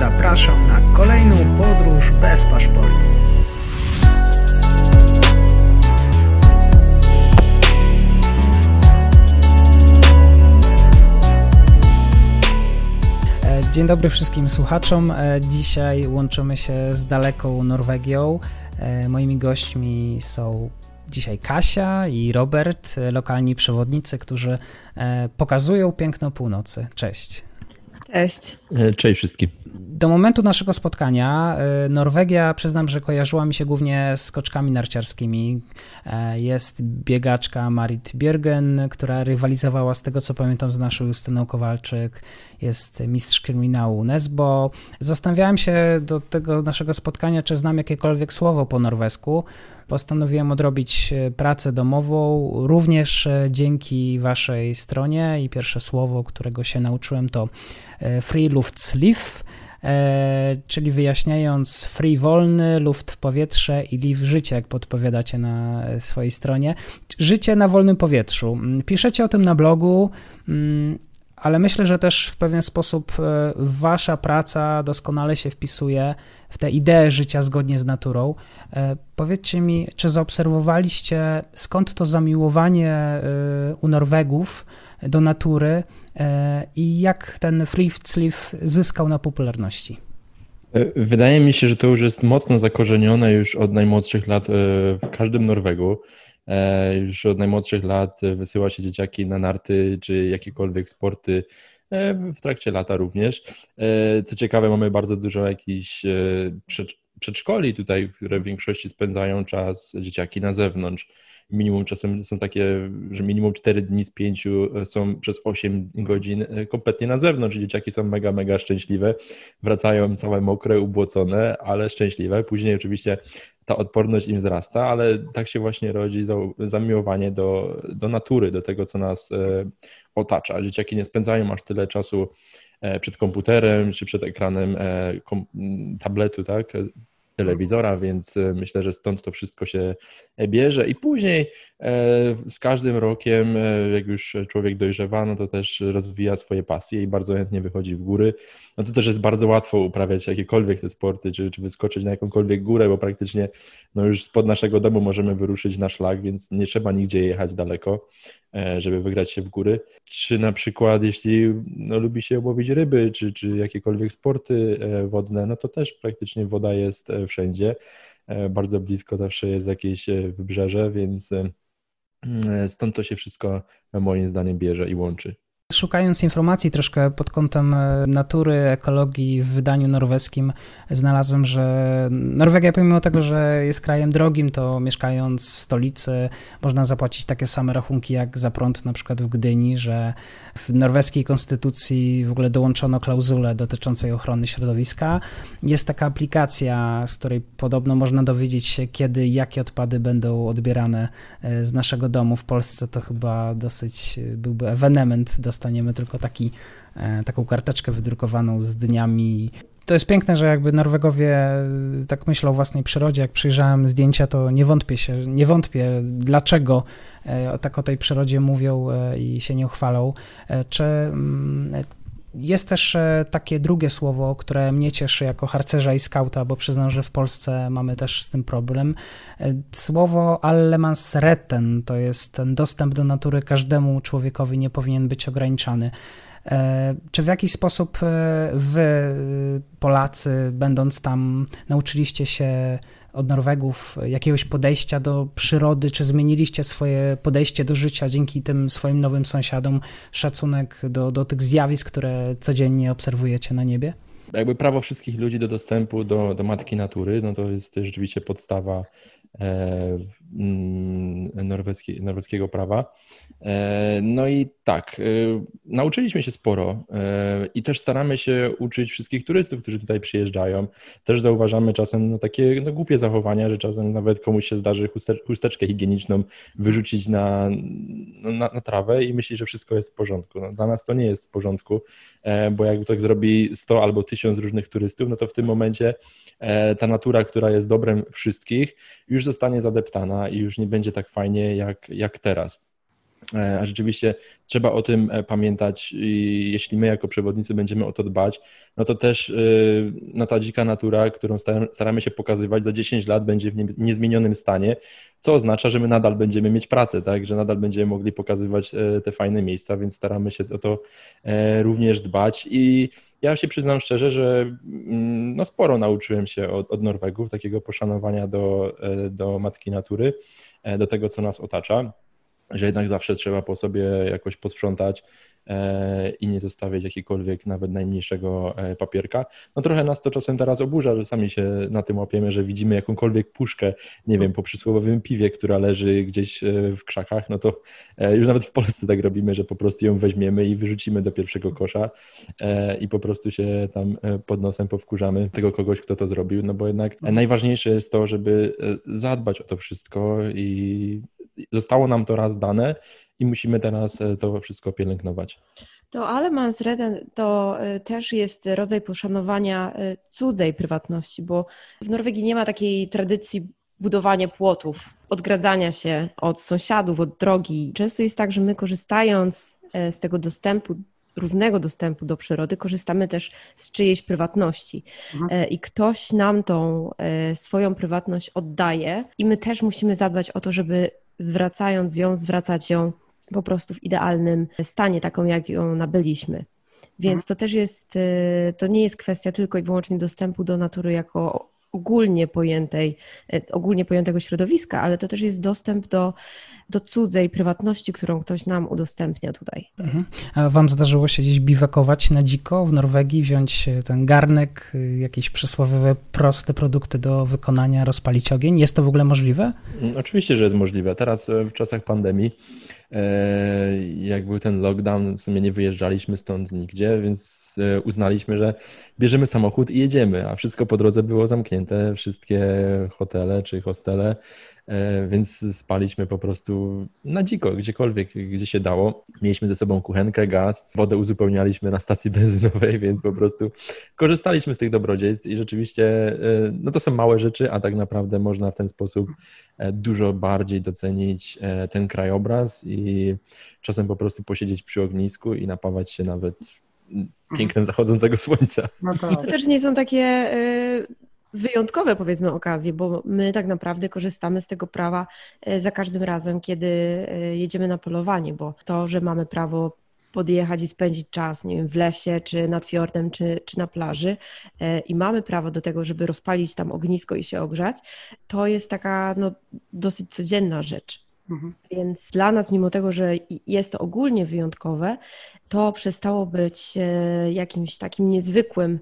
zapraszam na kolejną podróż bez paszportu. E, dzień dobry wszystkim słuchaczom. E, dzisiaj łączymy się z daleką Norwegią. E, moimi gośćmi są dzisiaj Kasia i Robert, lokalni przewodnicy, którzy pokazują piękno północy. Cześć. Cześć. Cześć wszystkim. Do momentu naszego spotkania e, Norwegia, przyznam, że kojarzyła mi się głównie z skoczkami narciarskimi. E, jest biegaczka Marit Björgen, która rywalizowała z tego, co pamiętam, z naszą Justyną Kowalczyk. Jest mistrz kryminału Nesbo. Zastanawiałem się do tego naszego spotkania, czy znam jakiekolwiek słowo po norwesku postanowiłem odrobić e, pracę domową, również dzięki waszej stronie i pierwsze słowo, którego się nauczyłem to Free Luftsliv, E, czyli wyjaśniając free wolny, luft w powietrze i live życie, jak podpowiadacie na swojej stronie. Życie na wolnym powietrzu. Mm, piszecie o tym na blogu, mm, ale myślę, że też w pewien sposób e, wasza praca doskonale się wpisuje w tę ideę życia zgodnie z naturą. E, powiedzcie mi, czy zaobserwowaliście skąd to zamiłowanie u Norwegów do natury E, i jak ten Free Sleeve zyskał na popularności? E, wydaje mi się, że to już jest mocno zakorzenione już od najmłodszych lat e, w każdym Norwegu. Już od najmłodszych lat wysyła się dzieciaki na narty czy jakiekolwiek sporty w trakcie lata również. Co ciekawe, mamy bardzo dużo jakichś przedszkoli tutaj, które w większości spędzają czas dzieciaki na zewnątrz minimum czasem są takie, że minimum 4 dni z 5 e, są przez 8 godzin e, kompletnie na zewnątrz. Dzieciaki są mega, mega szczęśliwe, wracają całe mokre, ubłocone, ale szczęśliwe. Później oczywiście ta odporność im wzrasta, ale tak się właśnie rodzi zamiłowanie do, do natury, do tego, co nas e, otacza. Dzieciaki nie spędzają aż tyle czasu przed komputerem czy przed ekranem tabletu, tak? Telewizora, więc e, myślę, że stąd to wszystko się bierze. I później z każdym rokiem, jak już człowiek dojrzewa, no to też rozwija swoje pasje i bardzo chętnie wychodzi w góry. No to też jest bardzo łatwo uprawiać jakiekolwiek te sporty, czy, czy wyskoczyć na jakąkolwiek górę, bo praktycznie no już spod naszego domu możemy wyruszyć na szlak, więc nie trzeba nigdzie jechać daleko. E, żeby wygrać się w góry. Czy na przykład, jeśli no, lubi się łowić ryby, czy, czy jakiekolwiek sporty e, wodne, no to też praktycznie woda jest e, wszędzie. Bardzo blisko zawsze jest jakieś wybrzeże, więc stąd to się wszystko moim zdaniem bierze i łączy. Szukając informacji troszkę pod kątem e, natury, ekologii w wydaniu norweskim, znalazłem, że Norwegia, pomimo tego, że jest krajem drogim, to mieszkając w stolicy można zapłacić takie same rachunki jak za prąd na przykład w Gdyni, że w norweskiej konstytucji w ogóle dołączono klauzulę dotyczącej ochrony środowiska. Jest taka aplikacja, z której podobno można dowiedzieć się, kiedy jakie odpady będą odbierane e, z naszego domu. W Polsce to chyba dosyć e, byłby ewenement dostępny dostaniemy tylko taki, e, taką karteczkę wydrukowaną z dniami. To jest piękne, że jakby Norwegowie e, tak myślą o własnej przyrodzie. Jak przyjrzałem zdjęcia, to nie wątpię się, nie wątpię, dlaczego e, tak o tej przyrodzie mówią i się nie chwalą. Czy mm, jest też e, takie drugie słowo, które mnie cieszy jako harcerza i skauta, bo przyznam, że w Polsce mamy też z tym problem. E, słowo allemansretten to jest ten dostęp do natury każdemu człowiekowi nie powinien być ograniczany. E, czy w jakiś sposób wy, Polacy, będąc tam, nauczyliście się od Norwegów jakiegoś podejścia do przyrody? Czy zmieniliście swoje podejście do życia dzięki tym swoim nowym sąsiadom? Szacunek do, do tych zjawisk, które codziennie obserwujecie na niebie? Jakby prawo wszystkich ludzi do dostępu do, do matki natury, no to jest rzeczywiście podstawa E, mm, norweski, norweskiego prawa. E, no i tak, e, nauczyliśmy się sporo i też staramy się uczyć wszystkich turystów, którzy tutaj przyjeżdżają. Też zauważamy czasem no, takie no, głupie zachowania, że czasem nawet komuś się zdarzy chusteczkę higieniczną wyrzucić na, no, na, na trawę i myśli, że wszystko jest w porządku. No, dla nas to nie jest w porządku, bo jakby tak zrobi 100 albo 1000 różnych turystów, no to w tym momencie ta natura, która jest dobrem wszystkich, już zostanie zadeptana i już nie będzie tak fajnie jak, jak teraz. A rzeczywiście trzeba o tym pamiętać i jeśli my jako przewodnicy będziemy o to dbać, no to też no ta dzika natura, którą staramy się pokazywać za 10 lat będzie w niezmienionym stanie, co oznacza, że my nadal będziemy mieć pracę, tak, że nadal będziemy mogli pokazywać te fajne miejsca, więc staramy się o to również dbać. I ja się przyznam szczerze, że mm, no sporo nauczyłem się od, od Norwegów, takiego poszanowania do, e, do matki natury, e, do tego, co nas otacza że jednak zawsze trzeba po sobie jakoś posprzątać e, i nie zostawiać jakiegokolwiek nawet najmniejszego e, papierka. No trochę nas to czasem teraz oburza, że sami się na tym łapiemy, że widzimy jakąkolwiek puszkę, nie wiem, po przysłowiowym piwie, która leży gdzieś e, w krzakach, no to już nawet w Polsce tak robimy, że po prostu ją weźmiemy i wyrzucimy do pierwszego kosza i po prostu się tam pod nosem powkurzamy tego kogoś, kto to zrobił, no bo jednak najważniejsze jest to, żeby zadbać o to wszystko i zostało nam to raz dane i musimy teraz e, to wszystko pielęgnować. To Alemansreden to e, też jest rodzaj poszanowania e, cudzej prywatności, bo w Norwegii nie ma takiej tradycji budowania płotów, odgradzania się od sąsiadów, od drogi. Często jest tak, że my korzystając z tego dostępu, równego dostępu do przyrody, korzystamy też z czyjejś prywatności. Mhm. I ktoś nam tą swoją prywatność oddaje, i my też musimy zadbać o to, żeby zwracając ją, zwracać ją po prostu w idealnym stanie, taką jak ją nabyliśmy. Więc mhm. to też jest, y, to nie jest kwestia tylko i wyłącznie dostępu do natury jako ogólnie pojętej, y, ogólnie pojętego środowiska, ale to też jest dostęp do, do cudzej prywatności, którą ktoś nam udostępnia tutaj. Mhm. A wam zdarzyło się gdzieś biwakować na dziko w Norwegii, wziąć y, ten garnek, jakieś przysłowiowe, proste produkty do wykonania, rozpalić ogień? Jest to w ogóle możliwe? Mm, oczywiście, że jest możliwe. Teraz e, w czasach pandemii E, jak był ten lockdown, w sumie nie wyjeżdżaliśmy stąd nigdzie, więc e, uznaliśmy, że bierzemy samochód i jedziemy, a wszystko po drodze było zamknięte, wszystkie hotele czy hostele E, więc spaliśmy po prostu na dziko, gdziekolwiek, gdzie się dało. Mieliśmy ze sobą kuchenkę, gaz, wodę uzupełnialiśmy na stacji benzynowej, więc po prostu korzystaliśmy z tych dobrodziejstw i rzeczywiście e, no to są małe rzeczy, a tak naprawdę można w ten sposób dużo bardziej docenić ten krajobraz i czasem po prostu posiedzieć przy ognisku i napawać się nawet pięknem zachodzącego słońca. No to... to też nie są takie wyjątkowe powiedzmy okazje, bo my tak naprawdę korzystamy z tego prawa e, za każdym razem, kiedy e, jedziemy na polowanie, bo to, że mamy prawo podjechać i spędzić czas, nie wiem, w lesie, czy nad fiordem, czy, czy na plaży i mamy prawo do tego, żeby rozpalić tam ognisko i się ogrzać, to jest taka no, dosyć codzienna rzecz. Mhm. Więc dla nas, mimo tego, że jest to ogólnie wyjątkowe, to przestało być jakimś takim niezwykłym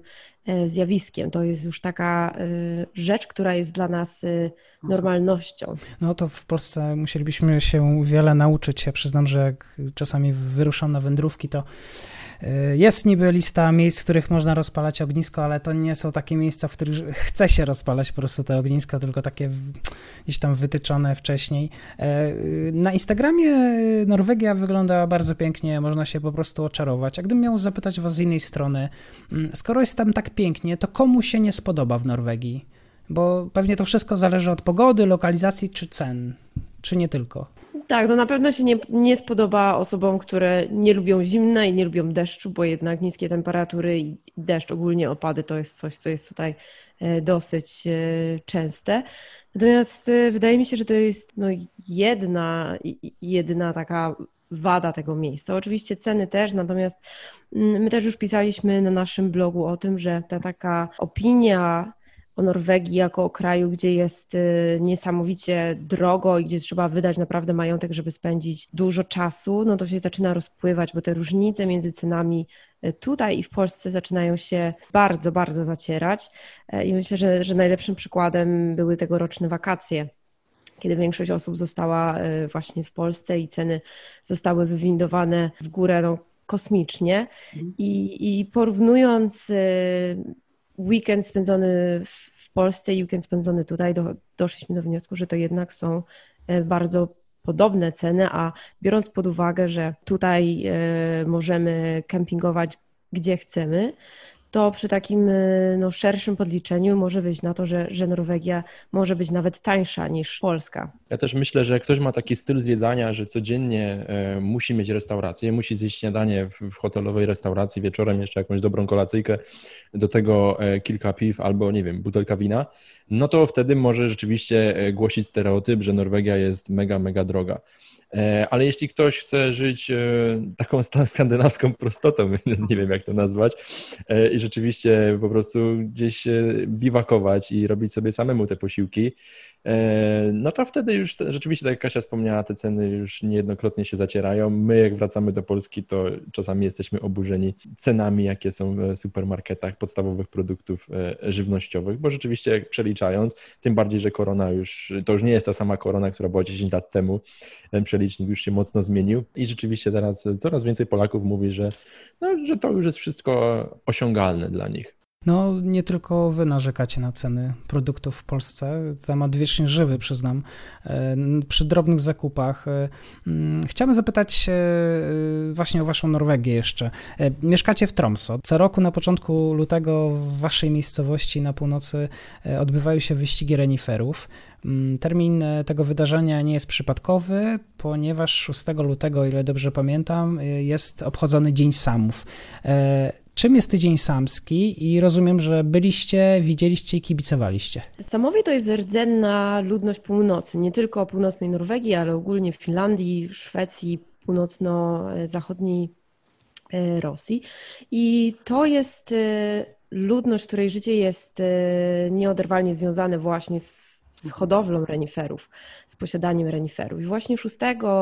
E, zjawiskiem. To jest już taka e, rzecz, która jest dla nas e, normalnością. No to w Polsce musielibyśmy się wiele nauczyć. Ja przyznam, że jak czasami wyruszam na wędrówki, to jest niby lista miejsc, w których można rozpalać ognisko, ale to nie są takie miejsca, w których chce się rozpalać po prostu te ogniska, tylko takie gdzieś tam wytyczone wcześniej. E, na Instagramie Norwegia wygląda bardzo pięknie, można się po prostu oczarować. A gdybym miał zapytać was z innej strony, mm, skoro jest tam tak pięknie, to komu się nie spodoba w Norwegii? Bo pewnie to wszystko zależy od pogody, lokalizacji czy cen, czy nie tylko. Tak, no na pewno się nie, nie spodoba osobom, które nie lubią zimna i nie lubią deszczu, bo jednak niskie temperatury i deszcz, ogólnie opady to jest coś, co jest tutaj e, dosyć e, częste. Natomiast e, wydaje mi się, że to jest no, jedna, jedyna taka wada tego miejsca. Oczywiście ceny też, natomiast mm, my też już pisaliśmy na naszym blogu o tym, że ta taka opinia o Norwegii jako o kraju, gdzie jest y, niesamowicie drogo i gdzie trzeba wydać naprawdę majątek, żeby spędzić dużo czasu, no to się zaczyna rozpływać, bo te różnice między cenami y, tutaj i w Polsce zaczynają się bardzo, bardzo zacierać. E, I myślę, że, że najlepszym przykładem były tegoroczne wakacje kiedy większość osób została y, właśnie w Polsce i ceny zostały wywindowane w górę no, kosmicznie. Mhm. I, I porównując weekend spędzony w Polsce i weekend spędzony tutaj, do, doszliśmy do wniosku, że to jednak są e, bardzo podobne ceny, a biorąc pod uwagę, że tutaj e, możemy kempingować gdzie chcemy, to przy takim y, no, szerszym podliczeniu może wyjść na to, że, że Norwegia może być nawet tańsza niż Polska. Ja też myślę, że ktoś ma taki styl zwiedzania, że codziennie e, musi mieć restaurację, musi zjeść śniadanie w, w hotelowej restauracji, wieczorem jeszcze jakąś dobrą kolacyjkę, do tego e, kilka piw albo, nie wiem, butelka wina, no to wtedy może rzeczywiście e, głosić stereotyp, że Norwegia jest mega, mega droga. E, ale jeśli ktoś chce żyć e, taką skandynawską prostotą, więc nie wiem jak to nazwać, e, i rzeczywiście po prostu gdzieś biwakować i robić sobie samemu te posiłki, no to wtedy już rzeczywiście, tak jak Kasia wspomniała, te ceny już niejednokrotnie się zacierają. My, jak wracamy do Polski, to czasami jesteśmy oburzeni cenami, jakie są w supermarketach podstawowych produktów e, żywnościowych, bo rzeczywiście przeliczając, tym bardziej, że korona już, to już nie jest ta sama korona, która była 10 lat temu, ten przelicznik już się mocno zmienił i rzeczywiście teraz coraz więcej Polaków mówi, że, no, że to już jest wszystko osiągalne dla nich. No, nie tylko wy narzekacie na ceny produktów w Polsce. Temat wiecznie żywy, przyznam. E, przy drobnych zakupach. E, mm, chciałbym zapytać e, właśnie o waszą Norwegię jeszcze. Mieszkacie w Tromso. Co roku na początku lutego w waszej miejscowości na północy odbywają się wyścigi reniferów. Mm, termin tego wydarzenia nie jest przypadkowy, ponieważ 6 lutego, o ile dobrze pamiętam, jest obchodzony Dzień Samów. Czym jest tydzień samski i rozumiem, że byliście, widzieliście i kibicowaliście? Samowie to jest rdzenna ludność północy, nie tylko północnej Norwegii, ale ogólnie w Finlandii, Szwecji, północno-zachodniej e, Rosji. I to jest e, ludność, której życie jest e, nieoderwalnie związane właśnie z z hodowlą reniferów, z posiadaniem reniferów. I właśnie 6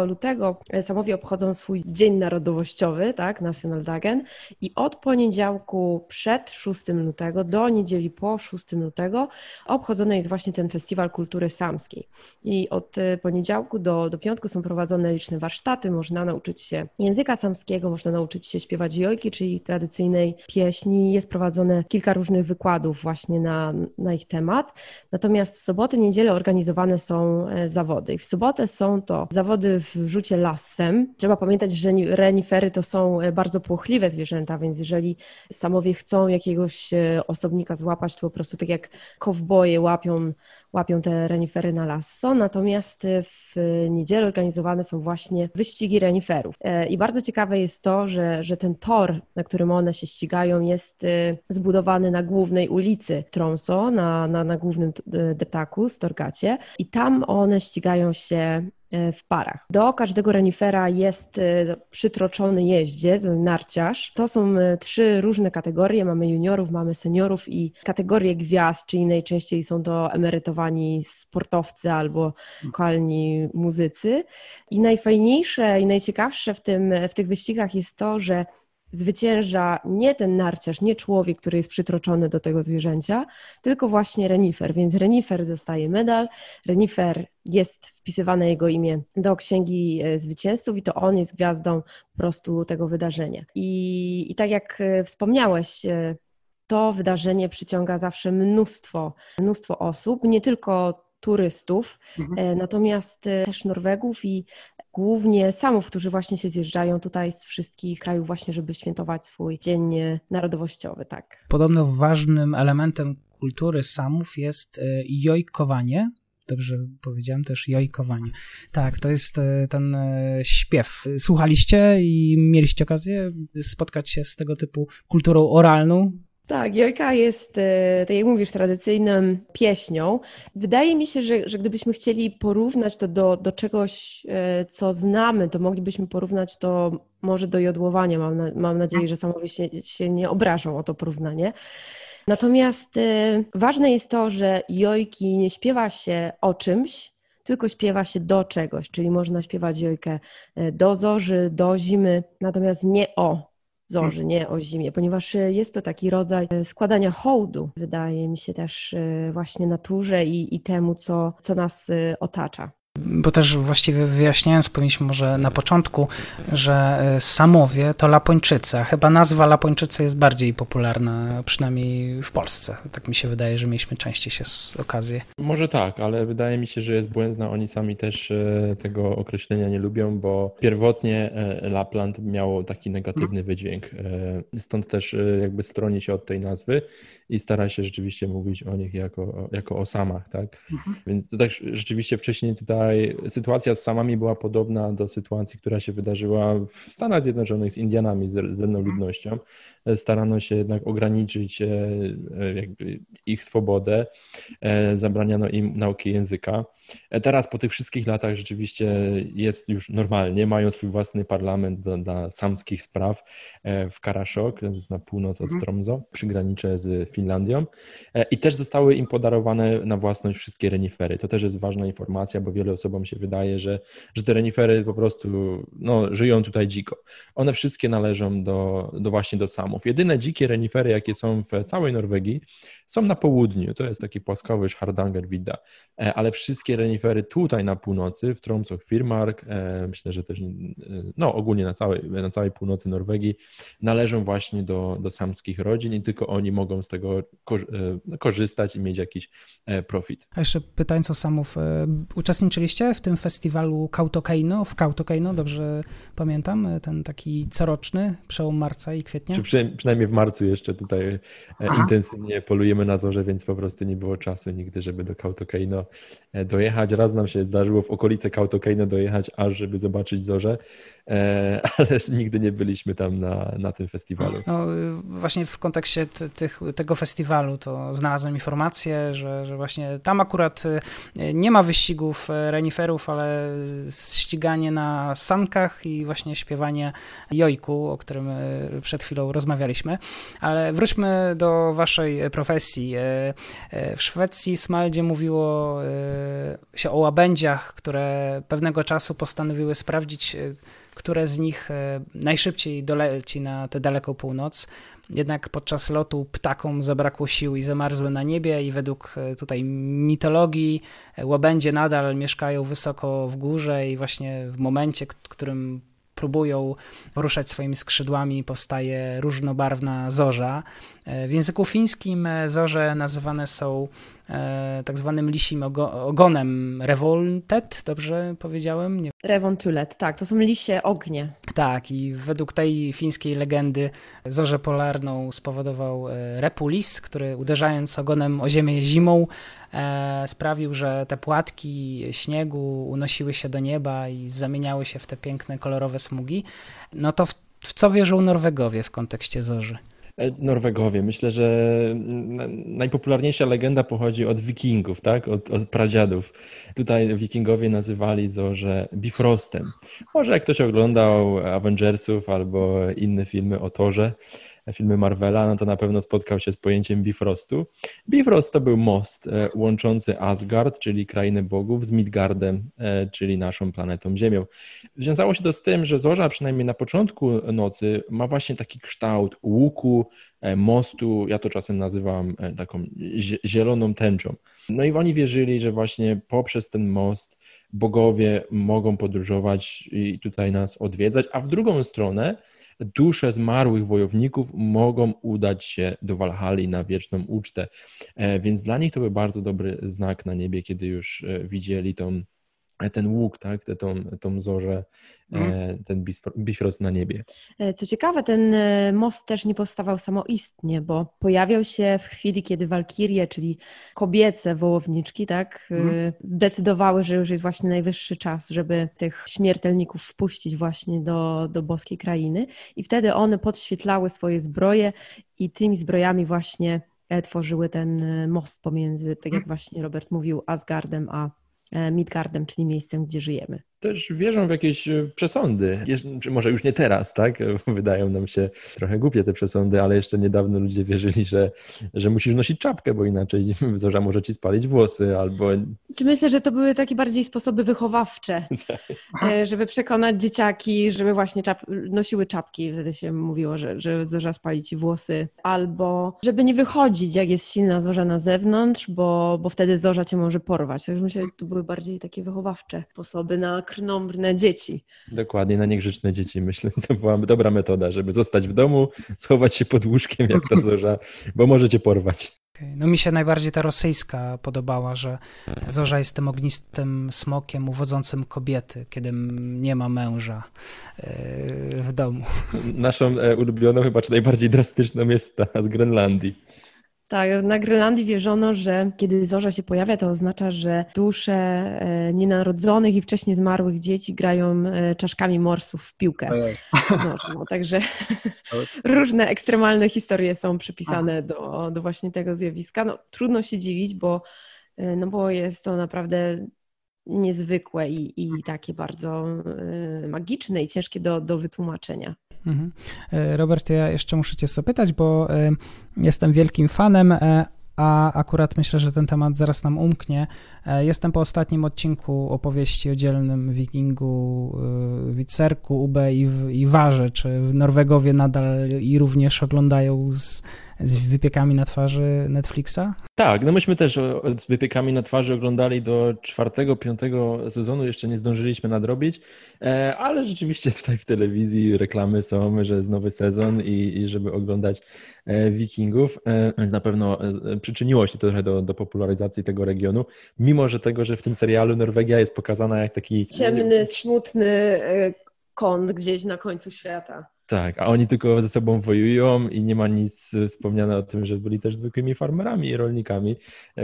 lutego Samowie obchodzą swój Dzień Narodowościowy, tak, National Dagen i od poniedziałku przed 6 lutego do niedzieli po 6 lutego obchodzony jest właśnie ten Festiwal Kultury Samskiej. I od e, poniedziałku do, do piątku są prowadzone liczne warsztaty, można nauczyć się języka samskiego, można nauczyć się śpiewać jojki, czyli tradycyjnej pieśni. Jest prowadzone kilka różnych wykładów właśnie na, na ich temat. Natomiast w soboty, niedzielę organizowane są e, zawody. W sobotę są to zawody w rzucie lasem. Trzeba pamiętać, że renifery to są e, bardzo płochliwe zwierzęta, więc jeżeli samowie chcą jakiegoś e, osobnika złapać, to po prostu tak jak kowboje łapią łapią te renifery na lasso, natomiast w niedzielę organizowane są właśnie wyścigi reniferów. I bardzo ciekawe jest to, że, że ten tor, na którym one się ścigają, jest zbudowany na głównej ulicy Tromso, na, na, na głównym deptaku, Storgacie i tam one ścigają się e, w parach. Do każdego renifera jest e, przytroczony jeździec, narciarz. To są e, trzy różne kategorie. Mamy juniorów, mamy seniorów i kategorie gwiazd, czyli najczęściej są to emerytowani sportowcy albo lokalni muzycy. I najfajniejsze i najciekawsze w, tym, w tych wyścigach jest to, że zwycięża nie ten narciarz, nie człowiek, który jest przytroczony do tego zwierzęcia, tylko właśnie renifer. Więc renifer dostaje medal, renifer jest wpisywane jego imię do księgi e, zwycięzców i to on jest gwiazdą po prostu tego wydarzenia. I, i tak jak e, wspomniałeś, e, to wydarzenie przyciąga zawsze mnóstwo, mnóstwo osób, nie tylko turystów, mhm. natomiast też Norwegów i głównie Samów, którzy właśnie się zjeżdżają tutaj z wszystkich krajów właśnie, żeby świętować swój dzień narodowościowy, tak. Podobno ważnym elementem kultury Samów jest e, jojkowanie, Dobrze powiedziałem też jojkowanie. Tak, to jest e, ten e, śpiew. Słuchaliście i mieliście okazję spotkać się z tego typu kulturą oralną, tak, jojka jest, e, tak jak mówisz, tradycyjną pieśnią. Wydaje mi się, że, że gdybyśmy chcieli porównać to do, do czegoś, e, co znamy, to moglibyśmy porównać to może do jodłowania. Mam, na, mam nadzieję, że samowie się, się nie obrażą o to porównanie. Natomiast e, ważne jest to, że jojki nie śpiewa się o czymś, tylko śpiewa się do czegoś, czyli można śpiewać jojkę do zorzy, do zimy, natomiast nie o zorzy, nie o zimie, ponieważ e, jest to taki rodzaj e, składania hołdu, wydaje mi się też e, właśnie naturze i, i temu, co, co nas otacza. Bo też właściwie wyjaśniając, powinniśmy może na początku, że e, Samowie to Lapończycy, a chyba nazwa Lapończycy jest bardziej popularna, przynajmniej w Polsce. Tak mi się wydaje, że mieliśmy częściej się z okazji. Może tak, ale wydaje mi się, że jest błędna. Oni sami też e, tego określenia nie lubią, bo pierwotnie e, Lapland miało taki negatywny wydźwięk. Stąd też jakby stroni się od tej nazwy i stara się rzeczywiście mówić o nich jako, jako o samach, tak? Mhm. Więc to tak rzeczywiście wcześniej tutaj sytuacja z samami była podobna do sytuacji, która się wydarzyła w Stanach Zjednoczonych z Indianami, z rdzenną mhm. ludnością. Starano się jednak ograniczyć e, e, ich swobodę, e, zabraniano im nauki języka. Teraz po tych wszystkich latach rzeczywiście jest już normalnie, mają swój własny parlament do, dla samskich spraw w Karaszok, to jest na północ od mhm. Tromso, przy granicze z Finlandią i też zostały im podarowane na własność wszystkie renifery. To też jest ważna informacja, bo wiele osobom się wydaje, że, że te renifery po prostu no, żyją tutaj dziko. One wszystkie należą do, do właśnie do samów. Jedyne dzikie renifery, jakie są w całej Norwegii, są na południu. To jest taki płaskowyż Hardanger Widda, e, ale wszystkie renifery tutaj na północy, w Tromsø, Firmark, e, myślę, że też, e, no ogólnie na całej, na całej północy Norwegii, należą właśnie do, do samskich rodzin i tylko oni mogą z tego korzystać i mieć jakiś profit. A jeszcze pytając o samów, uczestniczyliście w tym festiwalu Kautokeino, w Kautokeino, dobrze pamiętam, ten taki coroczny, przełom marca i kwietnia? Czy przynajmniej w marcu jeszcze tutaj Aha. intensywnie polujemy na zorze, więc po prostu nie było czasu nigdy, żeby do Kautokeino e, dojechać. Raz nam się zdarzyło w okolice Kautokeino dojechać, aż żeby zobaczyć zorze, e, ale nigdy nie byliśmy tam na, na tym festiwalu. No, właśnie w kontekście tych, tego festiwalu to znalazłem informację, że, że właśnie tam akurat e, nie ma wyścigów reniferów, ale ściganie na sankach i właśnie śpiewanie jojku, o którym przed chwilą rozmawialiśmy. Ale wróćmy do waszej profesji. E, e, w Szwecji Smaldzie mówiło e, się o łabędziach, które pewnego czasu postanowiły sprawdzić, które z nich najszybciej doleci na tę daleką północ. Jednak podczas lotu ptakom zabrakło sił i zamarzły na niebie i według tutaj mitologii łabędzie nadal mieszkają wysoko w górze i właśnie w momencie, w którym próbują ruszać swoimi skrzydłami, powstaje różnobarwna zorza. E, w języku fińskim e, zorze nazywane są e, tak zwanym lisim ogonem revoltet, dobrze powiedziałem? Nie. Revontulet, tak, to są lisie ognie. Tak, i według tej fińskiej legendy zorzę polarną spowodował repulis, który uderzając ogonem o ziemię zimą sprawił, że te płatki śniegu unosiły się do nieba i zamieniały się w te piękne, kolorowe smugi. No to w, w co wierzą Norwegowie w kontekście zorzy? E, Norwegowie. Myślę, że najpopularniejsza legenda pochodzi od wikingów, tak? od, od pradziadów. Tutaj wikingowie nazywali zorze Bifrostem. Może jak ktoś oglądał Avengersów albo inne filmy o Torze, filmy Marvela, no to na pewno spotkał się z pojęciem Bifrostu. Bifrost to był most e, łączący Asgard, czyli krainę bogów, z Midgardem, e, czyli naszą planetą Ziemią. Związało się to z tym, że zorza przynajmniej na początku nocy ma właśnie taki kształt łuku, e, mostu, ja to czasem nazywam taką zieloną tęczą. No i oni wierzyli, że właśnie poprzez ten most bogowie mogą podróżować i tutaj nas odwiedzać, a w drugą stronę dusze zmarłych wojowników mogą udać się do Walhali na wieczną ucztę. E, więc dla nich to był bardzo dobry znak na niebie, kiedy już e, widzieli tą ten łuk, tak, tą, tą zorzę, mhm. ten bifrost na niebie. E, co ciekawe, ten e, most też nie powstawał samoistnie, bo pojawiał się w chwili, kiedy walkirie, czyli kobiece wołowniczki, tak, mhm. zdecydowały, że już jest właśnie najwyższy czas, żeby tych śmiertelników wpuścić właśnie do, do boskiej krainy i wtedy one podświetlały swoje zbroje i tymi zbrojami właśnie tworzyły ten most pomiędzy, tak jak mhm. właśnie Robert mówił, Asgardem a E, Midgardem, czyli miejscem, gdzie żyjemy. Też wierzą w jakieś e, przesądy. Może już nie teraz, tak? Wydają nam się trochę głupie te przesądy, ale jeszcze niedawno ludzie wierzyli, że, że musisz nosić czapkę, bo inaczej zorza może ci spalić włosy albo... Czy myślę, że to były takie bardziej sposoby wychowawcze, tak. e, żeby przekonać dzieciaki, żeby właśnie czap nosiły czapki. Wtedy się mówiło, że, że zorza spali ci włosy. Albo żeby nie wychodzić, jak jest silna zorza na zewnątrz, bo, bo wtedy zorza cię może porwać. Także myślę, że to były bardziej takie wychowawcze sposoby na krnąbrne dzieci. Dokładnie, na niegrzeczne dzieci. Myślę, to była dobra metoda, żeby zostać w domu, schować się pod łóżkiem jak ta zorza, bo możecie porwać. No mi się najbardziej ta rosyjska podobała, że Zorza jest tym ognistym smokiem uwodzącym kobiety, kiedy nie ma męża e, w domu. Naszą e, ulubioną, chyba czy najbardziej drastyczną jest ta z Grenlandii. Tak, na Grenlandii wierzono, że kiedy zorza się pojawia, to oznacza, że dusze e, nienarodzonych i wcześniej zmarłych dzieci grają e, czaszkami morsów w piłkę. No, no, także różne ekstremalne historie są przypisane do, do właśnie tego zjawiska. No, trudno się dziwić, bo, e, no bo jest to naprawdę niezwykłe i, i takie bardzo magiczne i ciężkie do, do wytłumaczenia. Mhm. E, Robert, ja jeszcze muszę Cię zapytać, bo e, jestem wielkim fanem, e, a akurat myślę, że ten temat zaraz nam umknie. Jestem po ostatnim odcinku opowieści o dzielnym wikingu, Wicerku, Ube i, i Warze. Czy Norwegowie nadal i również oglądają z z wypiekami na twarzy Netflixa? Tak, no myśmy też z wypiekami na twarzy oglądali do czwartego, piątego sezonu, jeszcze nie zdążyliśmy nadrobić, e, ale rzeczywiście tutaj w telewizji reklamy są, że jest nowy sezon i, i żeby oglądać e, Wikingów, e, więc na pewno przyczyniło się to trochę do, do popularyzacji tego regionu, mimo że tego, że w tym serialu Norwegia jest pokazana jak taki... Ciemny, smutny kąt gdzieś na końcu świata. Tak, a oni tylko ze sobą wojują i nie ma nic wspomniane o tym, że byli też zwykłymi farmerami i rolnikami.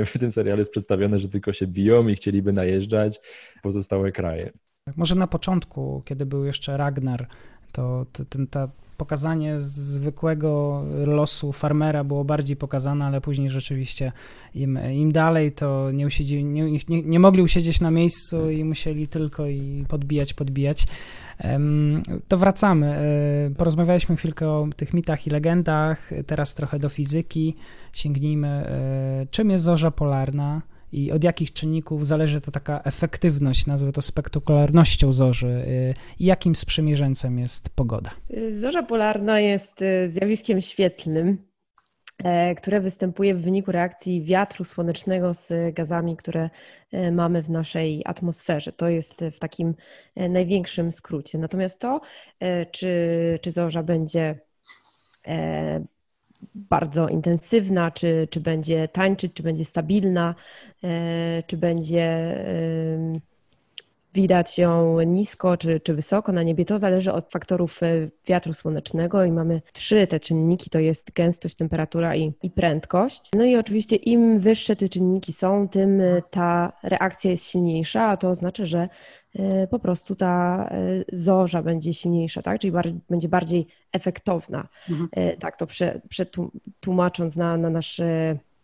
W tym serialu jest przedstawione, że tylko się biją i chcieliby najeżdżać pozostałe kraje. Tak, może na początku, kiedy był jeszcze Ragnar, to ten, ta pokazanie zwykłego losu farmera było bardziej pokazane, ale później rzeczywiście im, im dalej to nie, usiedzi, nie, nie, nie mogli usiedzieć na miejscu i musieli tylko i podbijać, podbijać. To wracamy. E, porozmawialiśmy chwilkę o tych mitach i legendach, teraz trochę do fizyki. Sięgnijmy. E, czym jest zorza polarna? i od jakich czynników zależy to taka efektywność, nazwę to spektakularnością zorzy e, i jakim sprzymierzeńcem jest pogoda? Zorza polarna jest zjawiskiem świetlnym, które występuje w wyniku reakcji wiatru słonecznego z gazami, które e, mamy w naszej atmosferze. To jest w takim e, największym skrócie. Natomiast to, czy, czy zorza będzie bardzo intensywna, czy, czy będzie tańczyć, czy będzie stabilna, czy będzie widać ją nisko czy, czy wysoko na niebie, to zależy od faktorów e, wiatru słonecznego i mamy trzy te czynniki, to jest gęstość, temperatura i, i prędkość. No i oczywiście im wyższe te czynniki są, tym e, ta reakcja jest silniejsza, a to oznacza, że e, po prostu ta zorza będzie silniejsza, tak? czyli bardziej, będzie bardziej efektowna, mhm. tak to przetłumacząc na, na nasz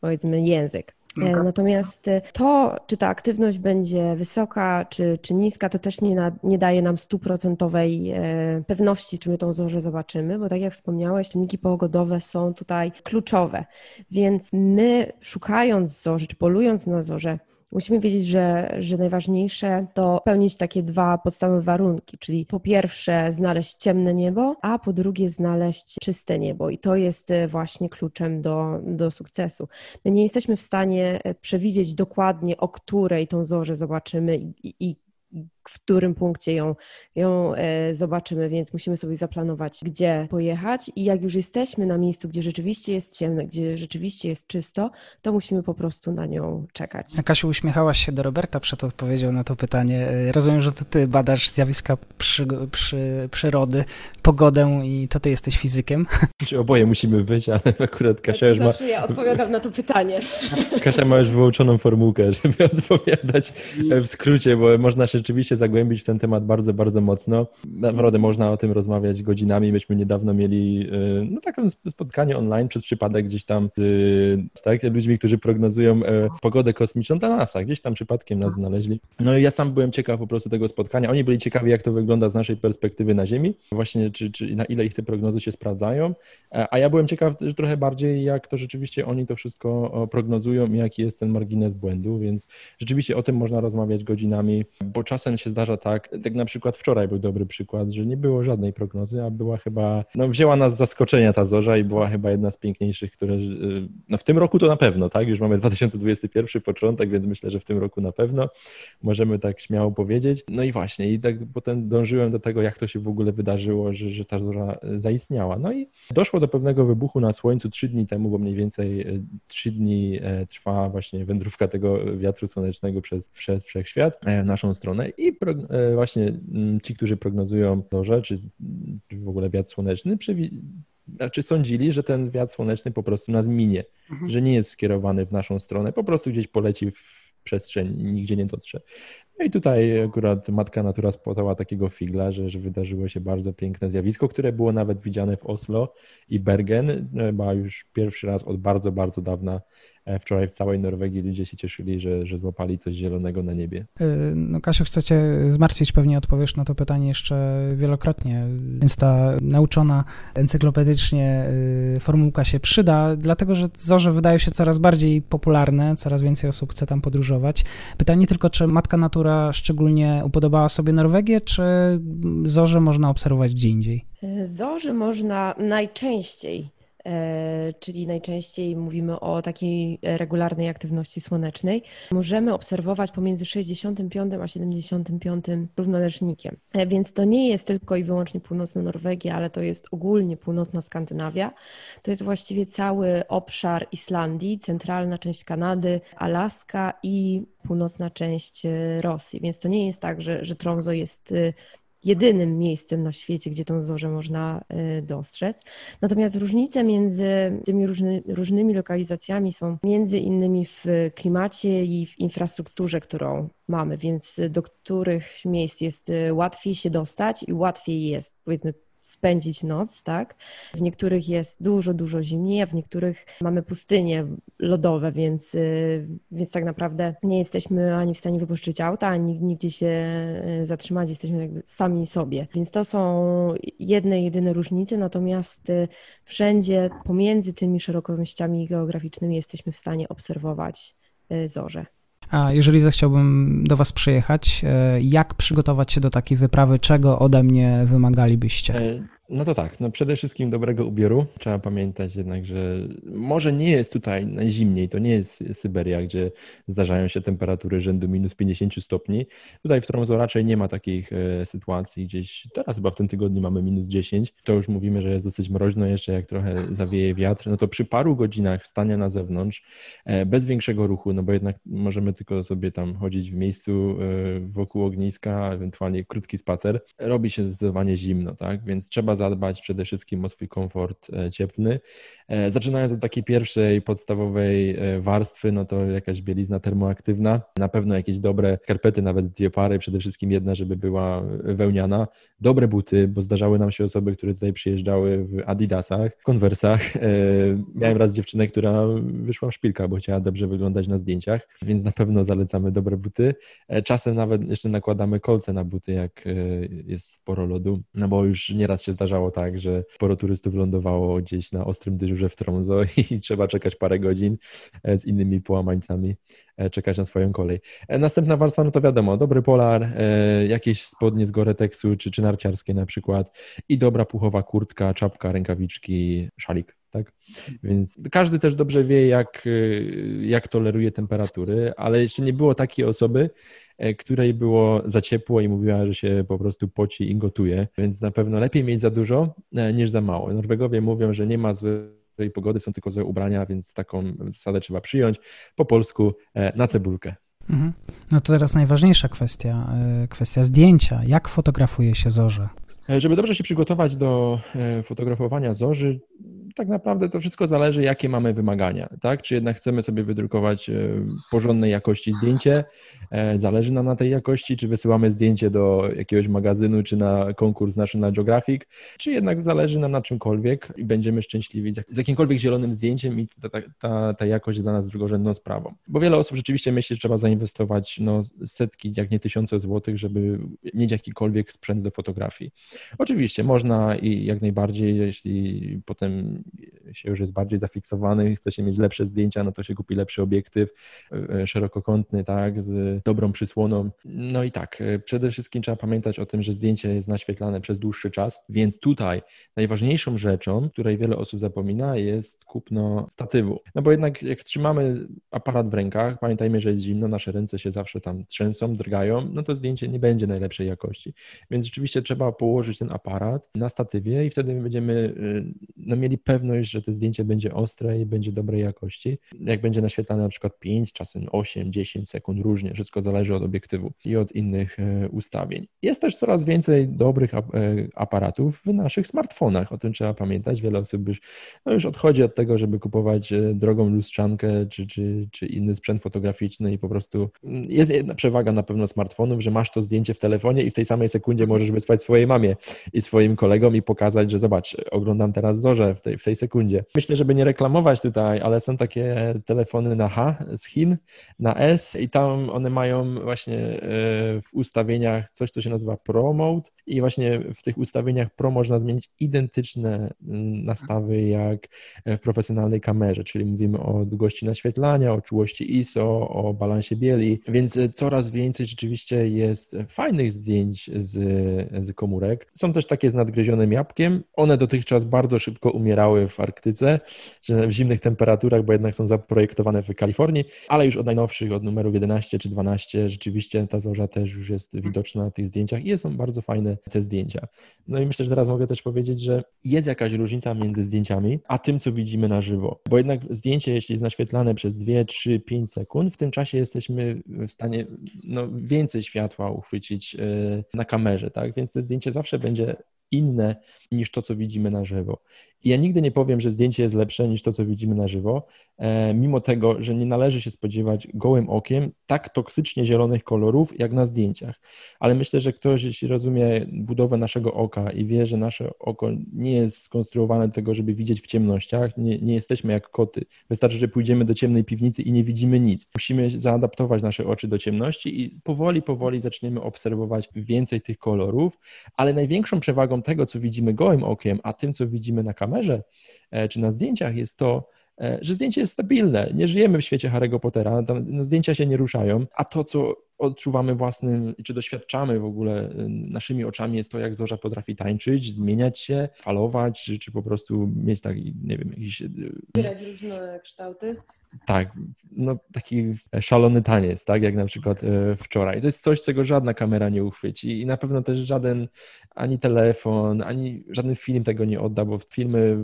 powiedzmy język. Okay. E, natomiast e, to, czy ta aktywność będzie wysoka, czy, czy niska, to też nie, na, nie daje nam stuprocentowej e, pewności, czy my tą zorzę zobaczymy, bo tak jak wspomniałeś, czynniki pogodowe są tutaj kluczowe. Więc my szukając zorzy, czy polując na zorze, Musimy wiedzieć, że, że najważniejsze to spełnić takie dwa podstawowe warunki, czyli po pierwsze znaleźć ciemne niebo, a po drugie znaleźć czyste niebo. I to jest e, właśnie kluczem do, do sukcesu. My nie jesteśmy w stanie e, przewidzieć dokładnie, o której tą zorzę zobaczymy i, i w którym punkcie ją, ją e, zobaczymy, więc musimy sobie zaplanować, gdzie pojechać i jak już jesteśmy na miejscu, gdzie rzeczywiście jest ciemno, gdzie rzeczywiście jest czysto, to musimy po prostu na nią czekać. Kasiu, uśmiechałaś się do Roberta przed odpowiedzią na to pytanie. E, rozumiem, że to ty badasz zjawiska przy, przy, przyrody, pogodę i to ty jesteś fizykiem. Czy oboje musimy być, ale akurat Kasia już ma... ja odpowiadam na to pytanie. Kasia ma już wyłączoną formułkę, żeby odpowiadać w skrócie, bo można się rzeczywiście zagłębić w ten temat bardzo, bardzo mocno. Naprawdę można o tym rozmawiać godzinami. Myśmy niedawno mieli e, no, takie spotkanie online przez przypadek gdzieś tam z tak, ludźmi, którzy prognozują e, pogodę kosmiczną dla NASA. Gdzieś tam przypadkiem nas znaleźli. No i ja sam byłem ciekaw po prostu tego spotkania. Oni byli ciekawi, jak to wygląda z naszej perspektywy na Ziemi, właśnie czy, czy na ile ich te prognozy się sprawdzają. A ja byłem ciekaw też trochę bardziej, jak to rzeczywiście oni to wszystko prognozują i jaki jest ten margines błędu, więc rzeczywiście o tym można rozmawiać godzinami, bo czasem się zdarza tak, tak na przykład wczoraj był dobry przykład, że nie było żadnej prognozy, a była chyba, no wzięła nas z zaskoczenia ta zorza i była chyba jedna z piękniejszych, które, no w tym roku to na pewno, tak, już mamy 2021 początek, więc myślę, że w tym roku na pewno możemy tak śmiało powiedzieć. No i właśnie, i tak potem dążyłem do tego, jak to się w ogóle wydarzyło, że, że ta zorza zaistniała. No i doszło do pewnego wybuchu na Słońcu trzy dni temu, bo mniej więcej e, trzy dni trwa właśnie wędrówka tego wiatru słonecznego przez, przez wszechświat naszą stronę i właśnie mm, ci, którzy prognozują zorze, czy, w ogóle wiatr słoneczny, znaczy sądzili, że ten wiatr słoneczny po prostu nas minie, mhm. że nie jest skierowany w naszą stronę, po prostu gdzieś poleci w przestrzeń i nigdzie nie dotrze. No i tutaj akurat matka natura spotała takiego figla, że, że wydarzyło się bardzo piękne zjawisko, które było nawet widziane w Oslo i Bergen, chyba już pierwszy raz od bardzo, bardzo dawna E, wczoraj w całej Norwegii ludzie się cieszyli, że, że złapali coś zielonego na niebie. E, no Kasiu, chcecie zmartwić, pewnie odpowiesz na to pytanie jeszcze wielokrotnie, więc ta nauczona encyklopedycznie e, formułka się przyda, dlatego że zorze wydają się coraz bardziej popularne, coraz więcej osób chce tam podróżować. Pytanie tylko, czy Matka Natura szczególnie upodobała sobie Norwegię, czy zorze można obserwować gdzie indziej? Zorze można najczęściej E, czyli najczęściej mówimy o takiej regularnej aktywności słonecznej, możemy obserwować pomiędzy 65 a 75 równoleżnikiem. E, więc to nie jest tylko i wyłącznie północna Norwegia, ale to jest ogólnie północna Skandynawia. To jest właściwie cały obszar Islandii, centralna część Kanady, Alaska i północna część e, Rosji. Więc to nie jest tak, że, że Tromso jest jedynym miejscem na świecie, gdzie tą zorzę można y, dostrzec. Natomiast różnice między tymi różny, różnymi lokalizacjami są między innymi w klimacie i w infrastrukturze, którą mamy, więc do których miejsc jest y, łatwiej się dostać i łatwiej jest, powiedzmy, spędzić noc, tak? W niektórych jest dużo, dużo zimniej, a w niektórych mamy pustynie lodowe, więc, y, więc tak naprawdę nie jesteśmy ani w stanie wypuszczyć auta, ani nigdzie się y, zatrzymać, jesteśmy jakby sami sobie. Więc to są jedne, jedyne różnice, natomiast y, wszędzie pomiędzy tymi szerokościami geograficznymi jesteśmy w stanie obserwować zorze. A jeżeli zechciałbym do Was przyjechać, e, jak przygotować się do takiej wyprawy? Czego ode mnie wymagalibyście? No to tak, no przede wszystkim dobrego ubioru. Trzeba pamiętać jednak, że może nie jest tutaj najzimniej, to nie jest Syberia, gdzie zdarzają się temperatury rzędu minus 50 stopni. Tutaj w Tromso raczej nie ma takich e, sytuacji, gdzieś teraz chyba w tym tygodniu mamy minus 10, to już mówimy, że jest dosyć mroźno jeszcze, jak trochę zawieje wiatr, no to przy paru godzinach stania na zewnątrz, e, bez większego ruchu, no bo jednak możemy tylko sobie tam chodzić w miejscu e, wokół ogniska, ewentualnie krótki spacer, robi się zdecydowanie zimno, tak, więc trzeba zadbać przede wszystkim o swój komfort e, cieplny. E, zaczynając od takiej pierwszej, podstawowej e, warstwy, no to jakaś bielizna termoaktywna, na pewno jakieś dobre skarpety, nawet dwie pary, przede wszystkim jedna, żeby była wełniana, dobre buty, bo zdarzały nam się osoby, które tutaj przyjeżdżały w adidasach, konwersach. Miałem raz dziewczynę, która wyszła w szpilka, bo chciała dobrze wyglądać na zdjęciach, więc na pewno zalecamy dobre buty. Czasem nawet jeszcze nakładamy kolce na buty, jak jest sporo lodu, no bo już nieraz się zdarza zdarzało tak, że sporo turystów lądowało gdzieś na ostrym dyżurze w Tromso i trzeba czekać parę godzin e, z innymi połamańcami, e, czekać na swoją kolej. E, następna warstwa, no to wiadomo, dobry polar, jakieś spodnie z Goreteksu czy, czy narciarskie na przykład i dobra puchowa kurtka, czapka, rękawiczki, szalik tak? Więc każdy też dobrze wie, jak, jak toleruje temperatury, ale jeszcze nie było takiej osoby, e, której było za ciepło i mówiła, że się po prostu poci i gotuje, więc na pewno lepiej mieć za dużo e, niż za mało. Norwegowie mówią, że nie ma złej pogody, są tylko złe ubrania, więc taką zasadę trzeba przyjąć po polsku e, na cebulkę. Mhm. No to teraz najważniejsza kwestia, kwestia zdjęcia. Jak fotografuje się zorze? Żeby dobrze się przygotować do fotografowania zorzy, tak naprawdę to wszystko zależy, jakie mamy wymagania, tak? Czy jednak chcemy sobie wydrukować e, porządnej jakości zdjęcie, e, zależy nam na tej jakości, czy wysyłamy zdjęcie do jakiegoś magazynu, czy na konkurs National Geographic, czy jednak zależy nam na czymkolwiek i będziemy szczęśliwi z jakimkolwiek zielonym zdjęciem i ta, ta, ta jakość dla nas drugorzędną sprawą. Bo wiele osób rzeczywiście myśli, że trzeba zainwestować no, setki, jak nie tysiące złotych, żeby mieć jakikolwiek sprzęt do fotografii. Oczywiście można i jak najbardziej, jeśli potem się już jest bardziej zafiksowany chce się mieć lepsze zdjęcia, no to się kupi lepszy obiektyw e, szerokokątny, tak, z dobrą przysłoną. No i tak, e, przede wszystkim trzeba pamiętać o tym, że zdjęcie jest naświetlane przez dłuższy czas, więc tutaj najważniejszą rzeczą, której wiele osób zapomina, jest kupno statywu. No bo jednak jak trzymamy aparat w rękach, pamiętajmy, że jest zimno, nasze ręce się zawsze tam trzęsą, drgają, no to zdjęcie nie będzie najlepszej jakości. Więc rzeczywiście trzeba położyć ten aparat na statywie i wtedy będziemy no, mieli pewność, że to zdjęcie będzie ostre i będzie dobrej jakości. Jak będzie naświetlane na przykład 5, czasem 8, 10 sekund, różnie, wszystko zależy od obiektywu i od innych y, ustawień. Jest też coraz więcej dobrych y, aparatów w naszych smartfonach, o tym trzeba pamiętać. Wiele osób już, no już odchodzi od tego, żeby kupować drogą lustrzankę czy, czy, czy inny sprzęt fotograficzny i po prostu mm, jest jedna przewaga na pewno smartfonów, że masz to zdjęcie w telefonie i w tej samej sekundzie możesz wysłać swojej mamie i swoim kolegom i pokazać, że zobacz, oglądam teraz zorzę w tej, w tej sekundzie. Myślę, żeby nie reklamować tutaj, ale są takie telefony na H z Chin, na S i tam one mają właśnie e, w ustawieniach coś, co się nazywa Pro Mode i właśnie w tych ustawieniach Pro można zmienić identyczne mm, nastawy jak w profesjonalnej kamerze, czyli mówimy o długości naświetlania, o czułości ISO, o balansie bieli, więc coraz więcej rzeczywiście jest fajnych zdjęć z, z komórek. Są też takie z nadgryzionym jabłkiem. One dotychczas bardzo szybko umierały w Arktyce, w zimnych temperaturach, bo jednak są zaprojektowane w Kalifornii, ale już od najnowszych, od numerów 11 czy 12, rzeczywiście ta zorza też już jest widoczna na tych zdjęciach i są bardzo fajne te zdjęcia. No i myślę, że teraz mogę też powiedzieć, że jest jakaś różnica między zdjęciami, a tym, co widzimy na żywo. Bo jednak zdjęcie, jeśli jest naświetlane przez 2, 3, 5 sekund, w tym czasie jesteśmy w stanie no, więcej światła uchwycić e, na kamerze, tak? Więc to zdjęcie zawsze będzie inne niż to, co widzimy na żywo. I ja nigdy nie powiem, że zdjęcie jest lepsze niż to, co widzimy na żywo, e, mimo tego, że nie należy się spodziewać gołym okiem tak toksycznie zielonych kolorów, jak na zdjęciach. Ale myślę, że ktoś, jeśli rozumie budowę naszego oka i wie, że nasze oko nie jest skonstruowane do tego, żeby widzieć w ciemnościach, nie, nie jesteśmy jak koty. Wystarczy, że pójdziemy do ciemnej piwnicy i nie widzimy nic. Musimy zaadaptować nasze oczy do ciemności i powoli, powoli zaczniemy obserwować więcej tych kolorów, ale największą przewagą tego, co widzimy gołym okiem, a tym, co widzimy na kamerze e, czy na zdjęciach, jest to, e, że zdjęcie jest stabilne. Nie żyjemy w świecie Harry'ego Pottera, tam, no, zdjęcia się nie ruszają, a to, co odczuwamy własnym, czy doświadczamy w ogóle e, naszymi oczami, jest to, jak zorza potrafi tańczyć, zmieniać się, falować, czy, czy po prostu mieć taki, nie wiem, jakiś... Zbierać różne kształty. Tak, no taki szalony taniec, tak, jak na przykład e, wczoraj. To jest coś, czego żadna kamera nie uchwyci i na pewno też żaden ani telefon, ani żaden film tego nie odda, bo filmy,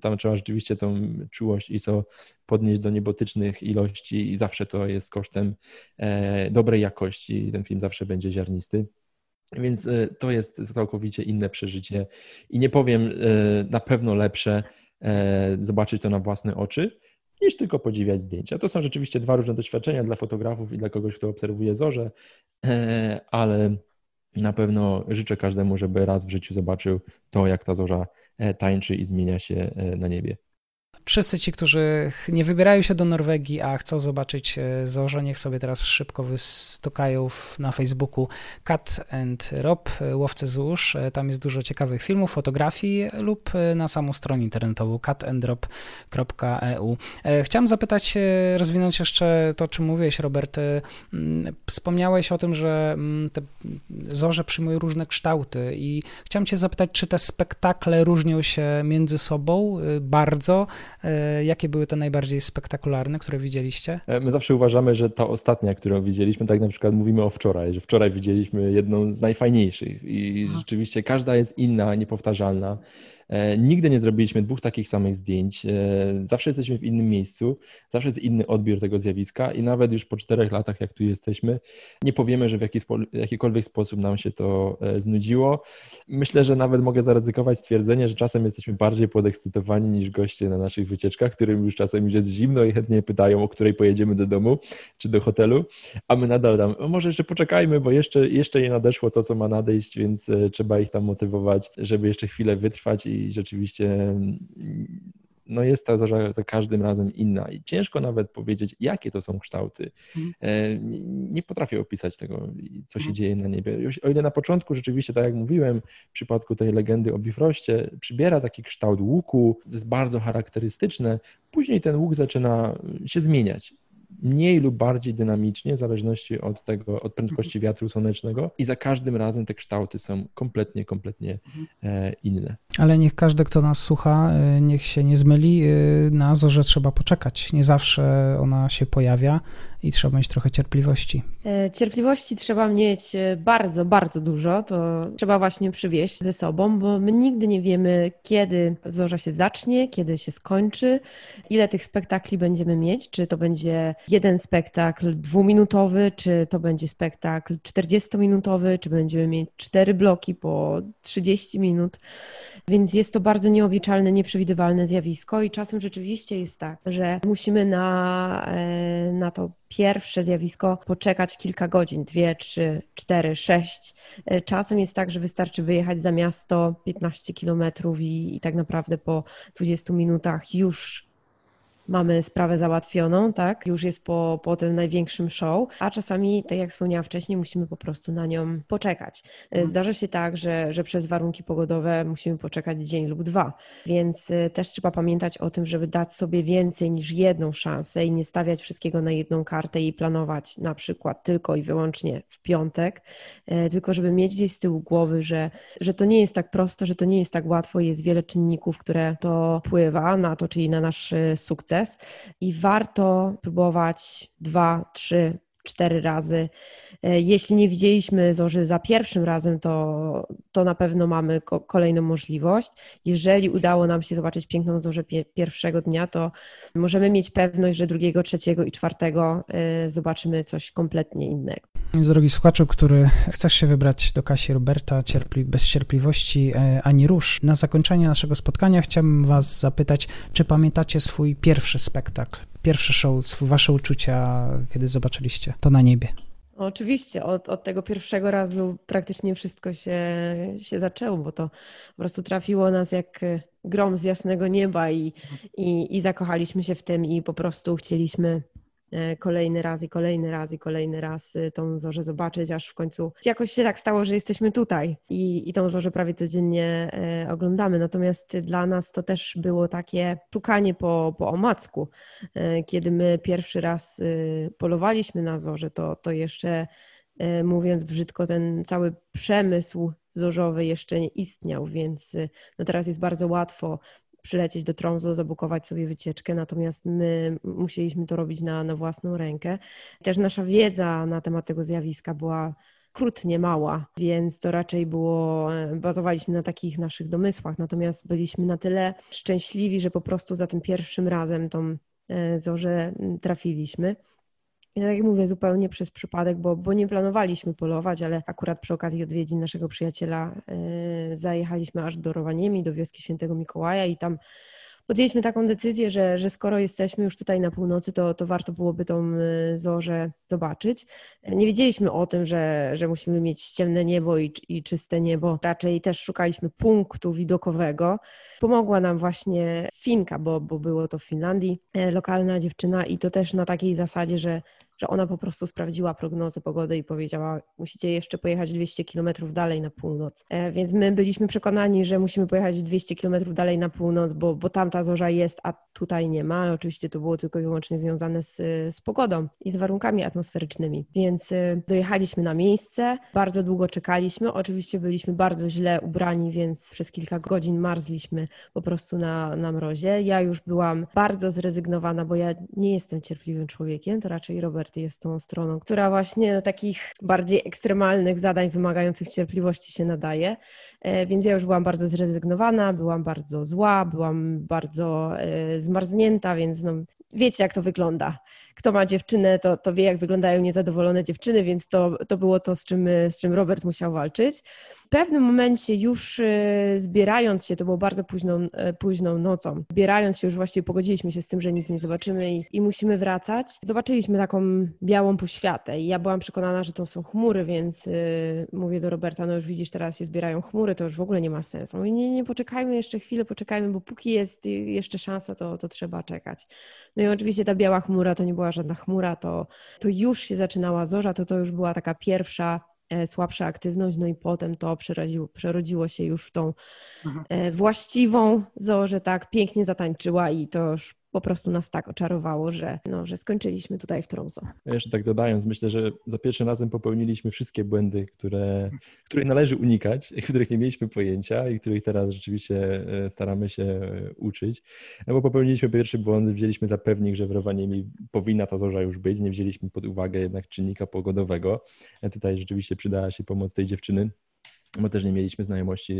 tam trzeba rzeczywiście tą czułość i co podnieść do niebotycznych ilości i zawsze to jest kosztem e, dobrej jakości. Ten film zawsze będzie ziarnisty. Więc e, to jest całkowicie inne przeżycie i nie powiem na pewno lepsze zobaczyć to na własne oczy, niż tylko podziwiać zdjęcia. To są rzeczywiście dwa różne doświadczenia dla fotografów i dla kogoś, kto obserwuje zorze, e, ale na pewno życzę każdemu, żeby raz w życiu zobaczył to, jak ta zorza e, tańczy i zmienia się e, na niebie. Wszyscy ci, którzy nie wybierają się do Norwegii, a chcą zobaczyć e, zorze, niech sobie teraz szybko wystukają na Facebooku Cat and Rob, e, łowcy złóż. E, tam jest dużo ciekawych filmów, fotografii lub na samą stronę internetową catandrop.eu. Chciałem zapytać, rozwinąć jeszcze to, o czym mówiłeś, Robert. Wspomniałeś o tym, że te zorze przyjmują różne kształty i chciałem cię zapytać, czy te spektakle różnią się między sobą bardzo, jakie były te najbardziej spektakularne, które widzieliście? E, my zawsze uważamy, że ta ostatnia, którą widzieliśmy, tak na przykład mówimy o wczoraj, że wczoraj widzieliśmy jedną z najfajniejszych i rzeczywiście każda jest inna, niepowtarzalna. E, nigdy nie zrobiliśmy dwóch takich samych zdjęć. E, zawsze jesteśmy w innym miejscu, zawsze jest inny odbiór tego zjawiska i nawet już po czterech latach, jak tu jesteśmy, nie powiemy, że w jakikolwiek sposób nam się to e, znudziło. Myślę, że nawet mogę zaryzykować stwierdzenie, że czasem jesteśmy bardziej podekscytowani niż goście na naszych wycieczkach, którym już czasem już jest zimno i chętnie pytają, o której pojedziemy do domu czy do hotelu, a my nadal tam, może jeszcze poczekajmy, bo jeszcze, jeszcze nie nadeszło to, co ma nadejść, więc trzeba ich tam motywować, żeby jeszcze chwilę wytrwać i rzeczywiście mm, no jest ta za, za każdym razem inna i ciężko nawet powiedzieć, jakie to są kształty. E, nie potrafię opisać tego, co się mhm. dzieje na niebie. O ile na początku rzeczywiście, tak jak mówiłem, w przypadku tej legendy o Bifroście, przybiera taki kształt łuku, jest bardzo charakterystyczne, później ten łuk zaczyna się zmieniać mniej lub bardziej dynamicznie, w zależności od tego, od prędkości mhm. wiatru słonecznego i za każdym razem te kształty są kompletnie, kompletnie e, inne. Ale niech każdy, kto nas słucha, e, niech się nie zmyli, e, na zorze trzeba poczekać. Nie zawsze ona się pojawia i trzeba mieć trochę cierpliwości. Cierpliwości trzeba mieć bardzo, bardzo dużo. To trzeba właśnie przywieźć ze sobą, bo my nigdy nie wiemy, kiedy zorza się zacznie, kiedy się skończy, ile tych spektakli będziemy mieć, czy to będzie jeden spektakl dwuminutowy, czy to będzie spektakl 40-minutowy, czy będziemy mieć cztery bloki po 30 minut. Więc jest to bardzo nieobliczalne, nieprzewidywalne zjawisko i czasem rzeczywiście jest tak, że musimy na, e, na to pierwsze zjawisko poczekać kilka godzin, dwie, trzy, cztery, sześć. E, czasem jest tak, że wystarczy wyjechać za miasto 15 kilometrów i, i tak naprawdę po 20 minutach już mamy sprawę załatwioną, tak? Już jest po, po tym największym show, a czasami, tak jak wspomniałam wcześniej, musimy po prostu na nią poczekać. Mhm. Zdarza się tak, że, że przez warunki pogodowe musimy poczekać dzień lub dwa, więc y, też trzeba pamiętać o tym, żeby dać sobie więcej niż jedną szansę i nie stawiać wszystkiego na jedną kartę i planować na przykład tylko i wyłącznie w piątek, e, tylko żeby mieć gdzieś z tyłu głowy, że, że to nie jest tak prosto, że to nie jest tak łatwo, jest wiele czynników, które to wpływa na to, czyli na nasz sukces i warto próbować dwa, trzy, cztery razy. E, jeśli nie widzieliśmy zorzy za pierwszym razem, to, to na pewno mamy ko kolejną możliwość. Jeżeli udało nam się zobaczyć piękną zorzę pierwszego dnia, to możemy mieć pewność, że drugiego, trzeciego i czwartego y, zobaczymy coś kompletnie innego. Drogi słuchaczu, który chcesz się wybrać do Kasi Roberta cierpli, bez cierpliwości e, ani rusz. Na zakończenie naszego spotkania chciałbym Was zapytać, czy pamiętacie swój pierwszy spektakl, pierwszy show, wasze uczucia, kiedy zobaczyliście to na niebie? Oczywiście, od, od tego pierwszego razu praktycznie wszystko się, się zaczęło, bo to po prostu trafiło nas jak grom z jasnego nieba i, i, i zakochaliśmy się w tym i po prostu chcieliśmy kolejny raz i kolejny raz i kolejny raz y, tą zorzę zobaczyć, aż w końcu jakoś się tak stało, że jesteśmy tutaj i, i tą zorzę prawie codziennie e, oglądamy. Natomiast dla nas to też było takie szukanie po, po omacku. E, kiedy my pierwszy raz polowaliśmy na zorze, to, to jeszcze mówiąc brzydko, ten cały przemysł zorzowy jeszcze nie istniał, więc no teraz jest bardzo łatwo przylecieć do Tromso, zabukować sobie wycieczkę, natomiast my musieliśmy to robić na, na własną rękę. Też nasza wiedza na temat tego zjawiska była krutnie mała, więc to raczej było, bazowaliśmy na takich naszych domysłach, natomiast byliśmy na tyle szczęśliwi, że po prostu za tym pierwszym razem tą e, zorzę trafiliśmy. I tak jak mówię, zupełnie przez przypadek, bo, bo nie planowaliśmy polować, ale akurat przy okazji odwiedzin naszego przyjaciela yy, zajechaliśmy aż do Rowaniemi, do wioski Świętego Mikołaja i tam podjęliśmy taką decyzję, że, że skoro jesteśmy już tutaj na północy, to, to warto byłoby tą y, zorzę zobaczyć. Nie wiedzieliśmy o tym, że, że musimy mieć ciemne niebo i, i czyste niebo. Raczej też szukaliśmy punktu widokowego. Pomogła nam właśnie Finka, bo, bo było to w Finlandii, e, lokalna dziewczyna i to też na takiej zasadzie, że że ona po prostu sprawdziła prognozę pogody i powiedziała, musicie jeszcze pojechać 200 kilometrów dalej na północ. E, więc my byliśmy przekonani, że musimy pojechać 200 kilometrów dalej na północ, bo, bo tam ta zorza jest, a tutaj nie ma, ale oczywiście to było tylko i wyłącznie związane z, z pogodą i z warunkami atmosferycznymi. Więc e, dojechaliśmy na miejsce, bardzo długo czekaliśmy, oczywiście byliśmy bardzo źle ubrani, więc przez kilka godzin marzliśmy po prostu na, na mrozie. Ja już byłam bardzo zrezygnowana, bo ja nie jestem cierpliwym człowiekiem, to raczej Robert Jest tą stroną, która właśnie do takich bardziej ekstremalnych zadań wymagających cierpliwości się nadaje. E, więc ja już byłam bardzo zrezygnowana, byłam bardzo zła, byłam bardzo e, zmarznięta, więc no, wiecie, jak to wygląda. Kto ma dziewczynę, to, to wie, jak wyglądają niezadowolone dziewczyny, więc to, to było to, z czym, z czym Robert musiał walczyć. W pewnym momencie już e, zbierając się, to było bardzo późną, e, późną nocą, zbierając się już właściwie pogodziliśmy się z tym, że nic nie zobaczymy i, i musimy wracać. Zobaczyliśmy taką białą poświatę i ja byłam przekonana, że to są chmury, więc yy, mówię do Roberta, no już widzisz, teraz się zbierają chmury, to już w ogóle nie ma sensu. I nie, nie, poczekajmy jeszcze chwilę, poczekajmy, bo póki jest jeszcze szansa, to, to trzeba czekać. No i oczywiście ta biała chmura to nie była żadna chmura, to, to już się zaczynała zorza, to to już była taka pierwsza e, słabsza aktywność, no i potem to przerodziło, przerodziło się już w tą mhm. e, właściwą zorzę, tak pięknie zatańczyła i to już po prostu nas tak oczarowało, że, no, że skończyliśmy tutaj w Tromso. jeszcze tak dodając, myślę, że za pierwszym razem popełniliśmy wszystkie błędy, które, których należy unikać, których nie mieliśmy pojęcia i których teraz rzeczywiście e, staramy się e, uczyć. No bo popełniliśmy pierwszy błąd, wzięliśmy za pewnik, że w Rowaniemi powinna ta zorza już być, nie wzięliśmy pod uwagę jednak czynnika pogodowego. E, tutaj rzeczywiście przydała się pomoc tej dziewczyny bo też nie mieliśmy znajomości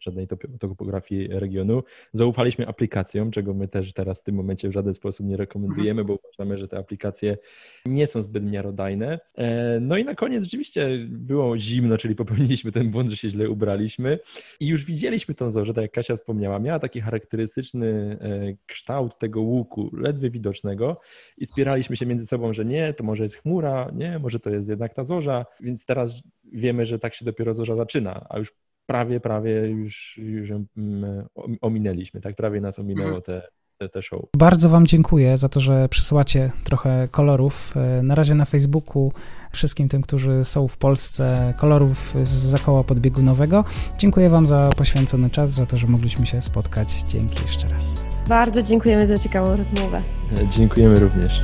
żadnej topografii regionu. Zaufaliśmy aplikacjom, czego my też teraz w tym momencie w żaden sposób nie rekomendujemy, bo uważamy, że te aplikacje nie są zbyt miarodajne. E, no i na koniec rzeczywiście było zimno, czyli popełniliśmy ten błąd, że się źle ubraliśmy. I już widzieliśmy tą zorzę, tak jak Kasia wspomniała, miała taki charakterystyczny e, kształt tego łuku, ledwie widocznego. I spieraliśmy się między sobą, że nie, to może jest chmura, nie, może to jest jednak ta zorza, więc teraz wiemy, że tak się dopiero zorza zaczyna, a już prawie, prawie już, już mm, ominęliśmy, tak? Prawie nas ominęło mhm. te, te, te show. Bardzo Wam dziękuję za to, że przysyłacie trochę kolorów. E, na razie na Facebooku wszystkim tym, którzy są w Polsce, kolorów z zakoła podbiegunowego. Dziękuję Wam za poświęcony czas, za to, że mogliśmy się spotkać. Dzięki jeszcze raz. Bardzo dziękujemy za ciekawą rozmowę. E, dziękujemy również.